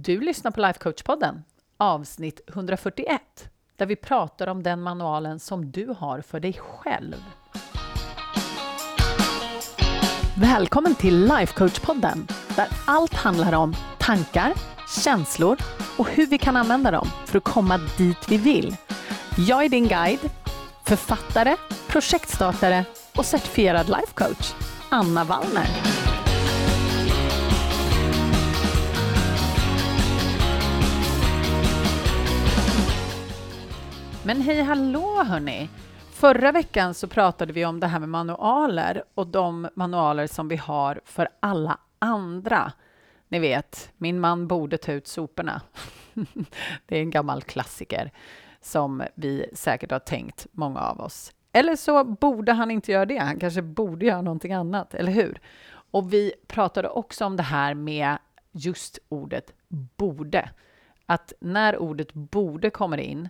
Du lyssnar på Life Coach-podden, avsnitt 141, där vi pratar om den manualen som du har för dig själv. Välkommen till Life Coach-podden, där allt handlar om tankar, känslor och hur vi kan använda dem för att komma dit vi vill. Jag är din guide, författare, projektstartare och certifierad life coach, Anna Wallner. Men hej hallå hörni! Förra veckan så pratade vi om det här med manualer och de manualer som vi har för alla andra. Ni vet, min man borde ta ut soporna. det är en gammal klassiker som vi säkert har tänkt, många av oss. Eller så borde han inte göra det. Han kanske borde göra någonting annat, eller hur? Och vi pratade också om det här med just ordet borde. Att när ordet borde kommer in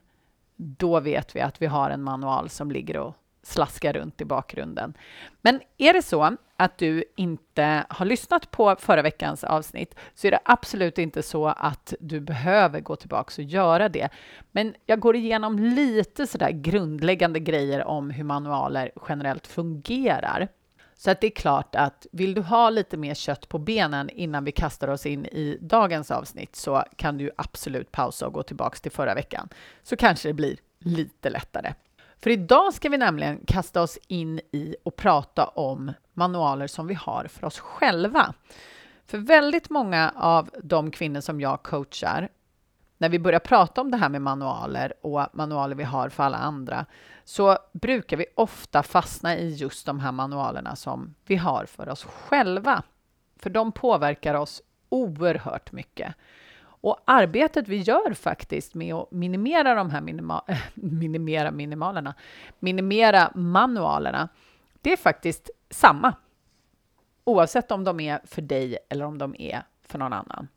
då vet vi att vi har en manual som ligger och slaskar runt i bakgrunden. Men är det så att du inte har lyssnat på förra veckans avsnitt så är det absolut inte så att du behöver gå tillbaka och göra det. Men jag går igenom lite sådär grundläggande grejer om hur manualer generellt fungerar. Så att det är klart att vill du ha lite mer kött på benen innan vi kastar oss in i dagens avsnitt så kan du absolut pausa och gå tillbaks till förra veckan. Så kanske det blir lite lättare. För idag ska vi nämligen kasta oss in i och prata om manualer som vi har för oss själva. För väldigt många av de kvinnor som jag coachar när vi börjar prata om det här med manualer och manualer vi har för alla andra så brukar vi ofta fastna i just de här manualerna som vi har för oss själva. För de påverkar oss oerhört mycket. Och arbetet vi gör faktiskt med att minimera de här minima minimera minimalerna, minimera manualerna, det är faktiskt samma. Oavsett om de är för dig eller om de är för någon annan.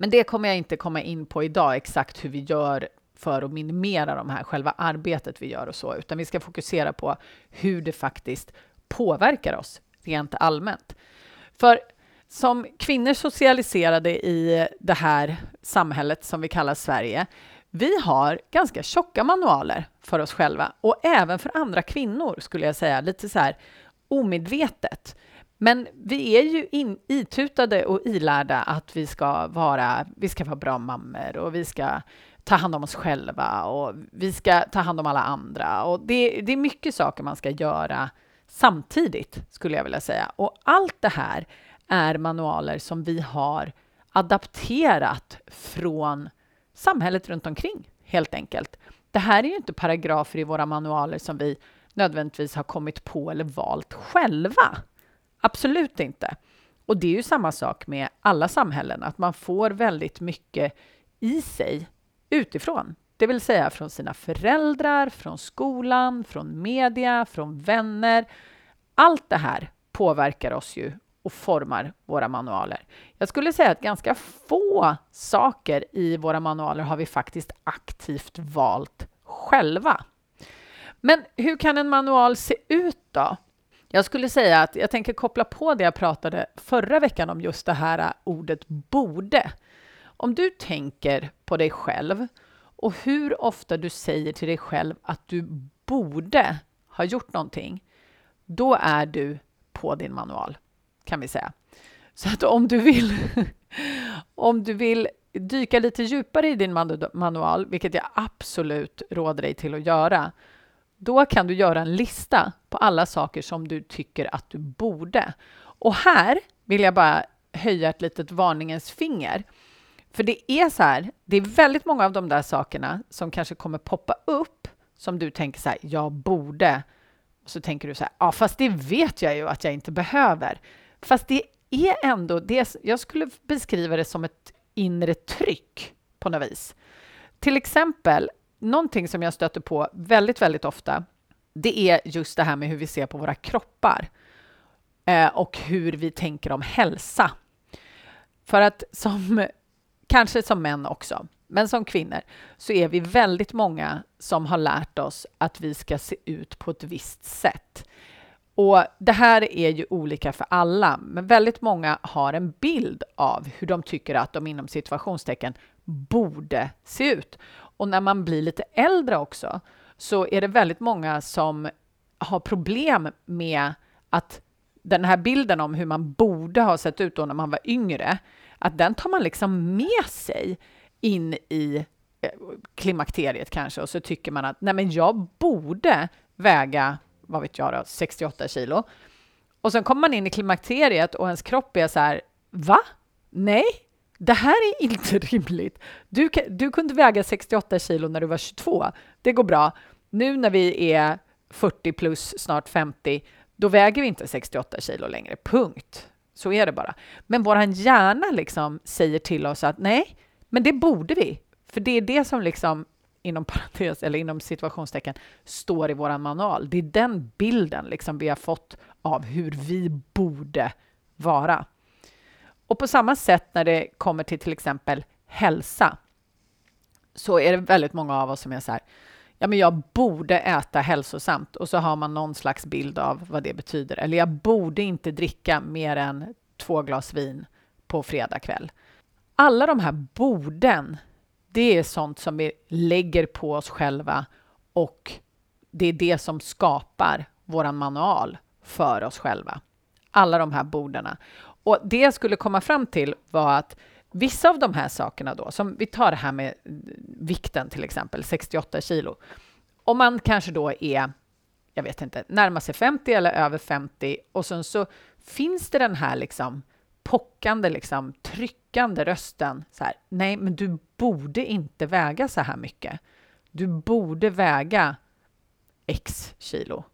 Men det kommer jag inte komma in på idag, exakt hur vi gör för att minimera de här, själva arbetet vi gör och så, utan vi ska fokusera på hur det faktiskt påverkar oss rent allmänt. För som kvinnor socialiserade i det här samhället som vi kallar Sverige, vi har ganska tjocka manualer för oss själva och även för andra kvinnor skulle jag säga, lite så här omedvetet. Men vi är ju in, itutade och ilärda att vi ska vara, vi ska vara bra mammor och vi ska ta hand om oss själva och vi ska ta hand om alla andra. Och det, det är mycket saker man ska göra samtidigt, skulle jag vilja säga. Och allt det här är manualer som vi har adapterat från samhället runt omkring, helt enkelt. Det här är ju inte paragrafer i våra manualer som vi nödvändigtvis har kommit på eller valt själva. Absolut inte. Och det är ju samma sak med alla samhällen, att man får väldigt mycket i sig utifrån. Det vill säga från sina föräldrar, från skolan, från media, från vänner. Allt det här påverkar oss ju och formar våra manualer. Jag skulle säga att ganska få saker i våra manualer har vi faktiskt aktivt valt själva. Men hur kan en manual se ut då? Jag skulle säga att jag tänker koppla på det jag pratade förra veckan om just det här ordet borde. Om du tänker på dig själv och hur ofta du säger till dig själv att du borde ha gjort någonting, då är du på din manual, kan vi säga. Så att om du vill, om du vill dyka lite djupare i din manual, vilket jag absolut råder dig till att göra, då kan du göra en lista på alla saker som du tycker att du borde. Och här vill jag bara höja ett litet varningens finger. För det är så här, det är väldigt många av de där sakerna som kanske kommer poppa upp som du tänker så här, jag borde. Och så tänker du så här, ja fast det vet jag ju att jag inte behöver. Fast det är ändå, det, jag skulle beskriva det som ett inre tryck på något vis. Till exempel någonting som jag stöter på väldigt, väldigt ofta, det är just det här med hur vi ser på våra kroppar eh, och hur vi tänker om hälsa. För att som, kanske som män också, men som kvinnor, så är vi väldigt många som har lärt oss att vi ska se ut på ett visst sätt. Och det här är ju olika för alla, men väldigt många har en bild av hur de tycker att de inom situationstecken borde se ut. Och när man blir lite äldre också så är det väldigt många som har problem med att den här bilden om hur man borde ha sett ut då när man var yngre, att den tar man liksom med sig in i eh, klimakteriet kanske och så tycker man att nej men jag borde väga, vad vet jag då, 68 kilo. Och sen kommer man in i klimakteriet och ens kropp är så här, va? Nej, det här är inte rimligt. Du, du kunde väga 68 kilo när du var 22. Det går bra. Nu när vi är 40 plus, snart 50, då väger vi inte 68 kilo längre. Punkt. Så är det bara. Men vår hjärna liksom säger till oss att nej, men det borde vi. För det är det som liksom inom parentes eller inom situationstecken står i vår manual. Det är den bilden liksom vi har fått av hur vi borde vara. Och på samma sätt när det kommer till till exempel hälsa så är det väldigt många av oss som är så här, ja men jag borde äta hälsosamt och så har man någon slags bild av vad det betyder. Eller jag borde inte dricka mer än två glas vin på fredag kväll. Alla de här borden, det är sånt som vi lägger på oss själva och det är det som skapar våran manual för oss själva. Alla de här borden. Och det jag skulle komma fram till var att vissa av de här sakerna då, som vi tar det här med eh, vikten till exempel, 68 kilo. Om man kanske då är, jag vet inte, närmar sig 50 eller över 50 och sen så finns det den här liksom pockande, liksom tryckande rösten. Så här, nej, men du borde inte väga så här mycket. Du borde väga x kilo.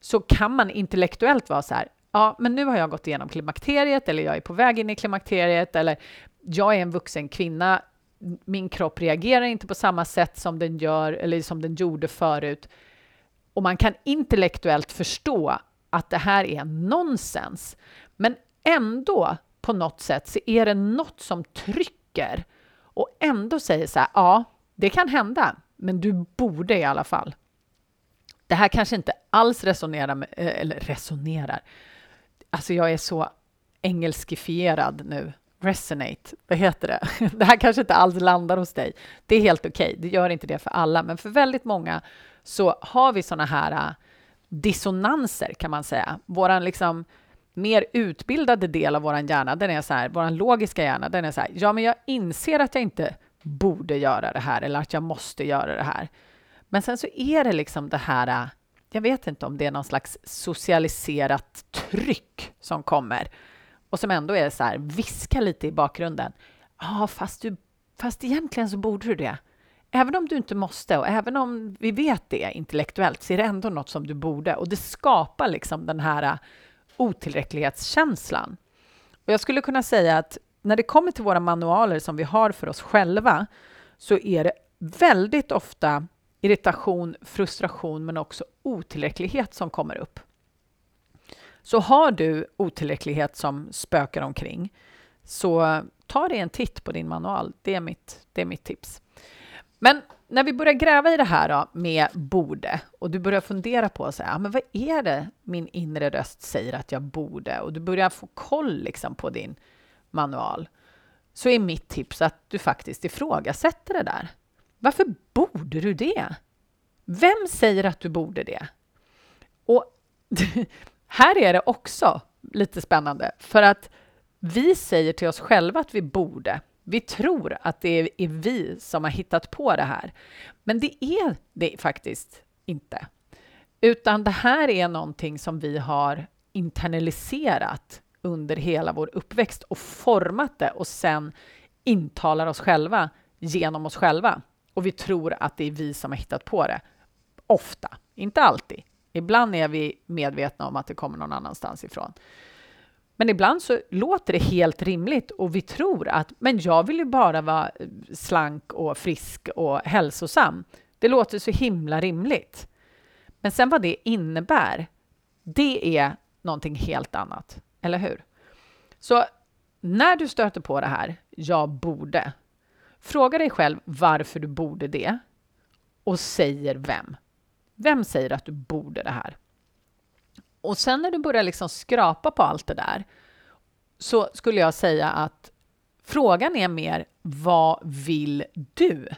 Så kan man intellektuellt vara så här, ja, men nu har jag gått igenom klimakteriet eller jag är på väg in i klimakteriet eller jag är en vuxen kvinna. Min kropp reagerar inte på samma sätt som den gör eller som den gjorde förut. Och man kan intellektuellt förstå att det här är nonsens. Men ändå på något sätt så är det något som trycker och ändå säger så här, ja, det kan hända, men du borde i alla fall. Det här kanske inte alls resonerar med, eh, eller resonerar, Alltså jag är så engelskifierad nu. Resonate, vad heter det? Det här kanske inte alls landar hos dig. Det är helt okej, okay. det gör inte det för alla, men för väldigt många så har vi såna här äh, dissonanser kan man säga. Våran liksom mer utbildade del av vår hjärna, den är så här, vår logiska hjärna, den är så här, ja men jag inser att jag inte borde göra det här eller att jag måste göra det här. Men sen så är det liksom det här äh, jag vet inte om det är någon slags socialiserat tryck som kommer och som ändå är så här, viska lite i bakgrunden. Ja, ah, fast, du, fast egentligen så borde du det. Även om du inte måste och även om vi vet det intellektuellt så är det ändå något som du borde och det skapar liksom den här äh, otillräcklighetskänslan. Och jag skulle kunna säga att när det kommer till våra manualer som vi har för oss själva så är det väldigt ofta irritation, frustration men också otillräcklighet som kommer upp. Så har du otillräcklighet som spökar omkring så ta dig en titt på din manual. Det är mitt, det är mitt tips. Men när vi börjar gräva i det här då, med borde och du börjar fundera på så här, men vad är det min inre röst säger att jag borde och du börjar få koll liksom på din manual så är mitt tips att du faktiskt ifrågasätter det där. Varför borde du det? Vem säger att du borde det? Och här är det också lite spännande, för att vi säger till oss själva att vi borde. Vi tror att det är vi som har hittat på det här, men det är det faktiskt inte. Utan det här är någonting som vi har internaliserat under hela vår uppväxt och format det och sen intalar oss själva genom oss själva. Och vi tror att det är vi som har hittat på det. Ofta, inte alltid. Ibland är vi medvetna om att det kommer någon annanstans ifrån. Men ibland så låter det helt rimligt och vi tror att men jag vill ju bara vara eh, slank och frisk och hälsosam. Det låter så himla rimligt. Men sen vad det innebär, det är någonting helt annat, eller hur? Så när du stöter på det här, jag borde, fråga dig själv varför du borde det och säger vem. Vem säger att du borde det här? Och sen när du börjar liksom skrapa på allt det där så skulle jag säga att frågan är mer vad vill du?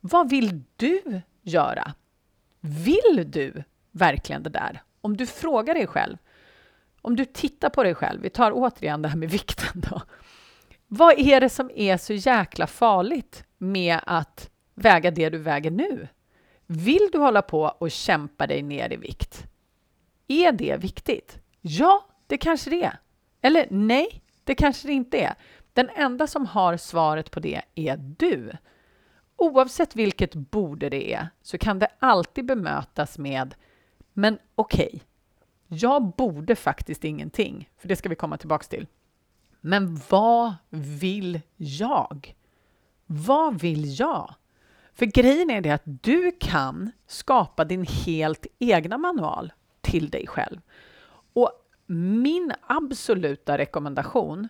Vad vill du göra? Vill du verkligen det där? Om du frågar dig själv, om du tittar på dig själv, vi tar återigen det här med vikten då. Vad är det som är så jäkla farligt med att väga det du väger nu? Vill du hålla på och kämpa dig ner i vikt? Är det viktigt? Ja, det kanske det är. Eller nej, det kanske det inte är. Den enda som har svaret på det är du. Oavsett vilket borde det är så kan det alltid bemötas med men okej, okay, jag borde faktiskt ingenting, för det ska vi komma tillbaks till. Men vad vill jag? Vad vill jag? För grejen är det att du kan skapa din helt egna manual till dig själv. Och min absoluta rekommendation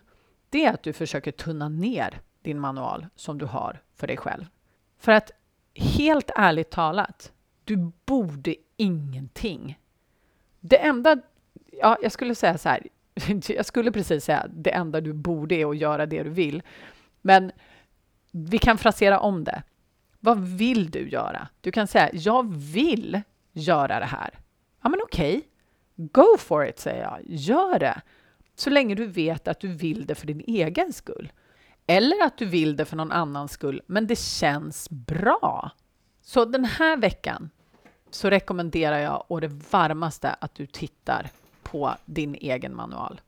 det är att du försöker tunna ner din manual som du har för dig själv. För att helt ärligt talat, du borde ingenting. Det enda, ja, jag skulle säga så här, jag skulle precis säga det enda du borde är att göra det du vill. Men vi kan frasera om det. Vad vill du göra? Du kan säga, jag vill göra det här. Ja, men okej. Okay. Go for it, säger jag. Gör det. Så länge du vet att du vill det för din egen skull. Eller att du vill det för någon annans skull, men det känns bra. Så den här veckan så rekommenderar jag å det varmaste att du tittar på din egen manual.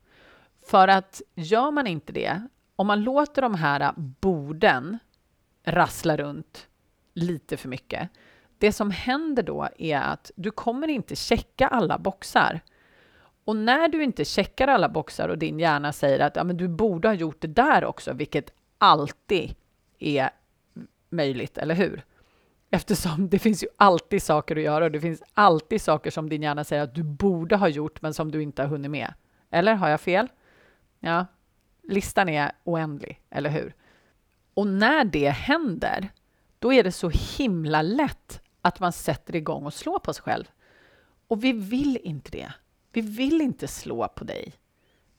För att gör man inte det, om man låter de här borden rassla runt lite för mycket, det som händer då är att du kommer inte checka alla boxar. Och när du inte checkar alla boxar och din hjärna säger att ja, men du borde ha gjort det där också, vilket alltid är möjligt, eller hur? Eftersom det finns ju alltid saker att göra och det finns alltid saker som din hjärna säger att du borde ha gjort men som du inte har hunnit med. Eller har jag fel? Ja, listan är oändlig, eller hur? Och när det händer, då är det så himla lätt att man sätter igång och slår på sig själv. Och vi vill inte det. Vi vill inte slå på dig.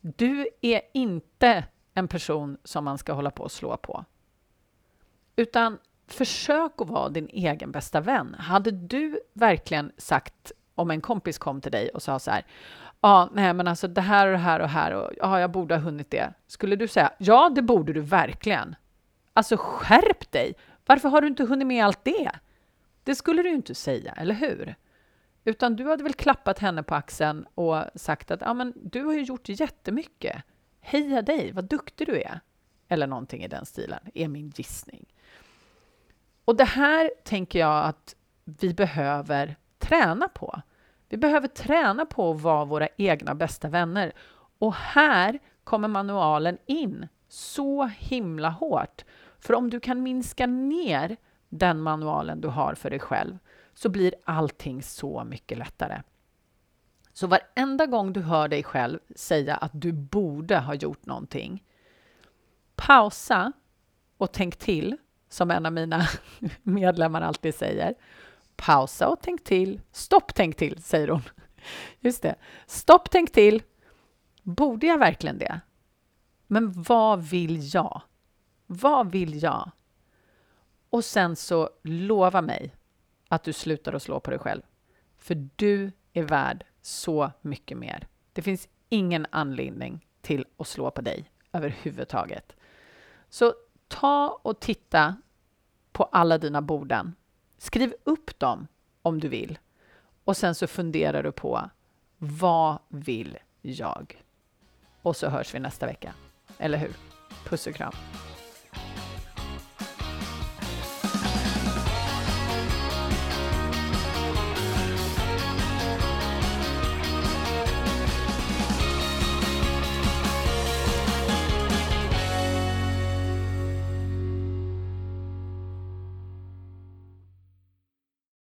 Du är inte en person som man ska hålla på och slå på. Utan försök att vara din egen bästa vän. Hade du verkligen sagt om en kompis kom till dig och sa så här, ja, ah, nej, men alltså det här och det här och här och ja, ah, jag borde ha hunnit det. Skulle du säga, ja, det borde du verkligen. Alltså skärp dig! Varför har du inte hunnit med allt det? Det skulle du ju inte säga, eller hur? Utan du hade väl klappat henne på axeln och sagt att ja, men du har ju gjort jättemycket. Heja dig, vad duktig du är. Eller någonting i den stilen, är min gissning. Och det här tänker jag att vi behöver träna på. Vi behöver träna på att vara våra egna bästa vänner. Och här kommer manualen in så himla hårt. För om du kan minska ner den manualen du har för dig själv så blir allting så mycket lättare. Så varenda gång du hör dig själv säga att du borde ha gjort någonting, pausa och tänk till, som en av mina medlemmar alltid säger. Pausa och tänk till. Stopp, tänk till, säger hon. Just det. Stopp, tänk till. Borde jag verkligen det? Men vad vill jag? Vad vill jag? Och sen så lova mig att du slutar att slå på dig själv. För du är värd så mycket mer. Det finns ingen anledning till att slå på dig överhuvudtaget. Så ta och titta på alla dina borden. Skriv upp dem om du vill. Och sen så funderar du på vad vill jag? Och så hörs vi nästa vecka. Eller hur? Puss och kram.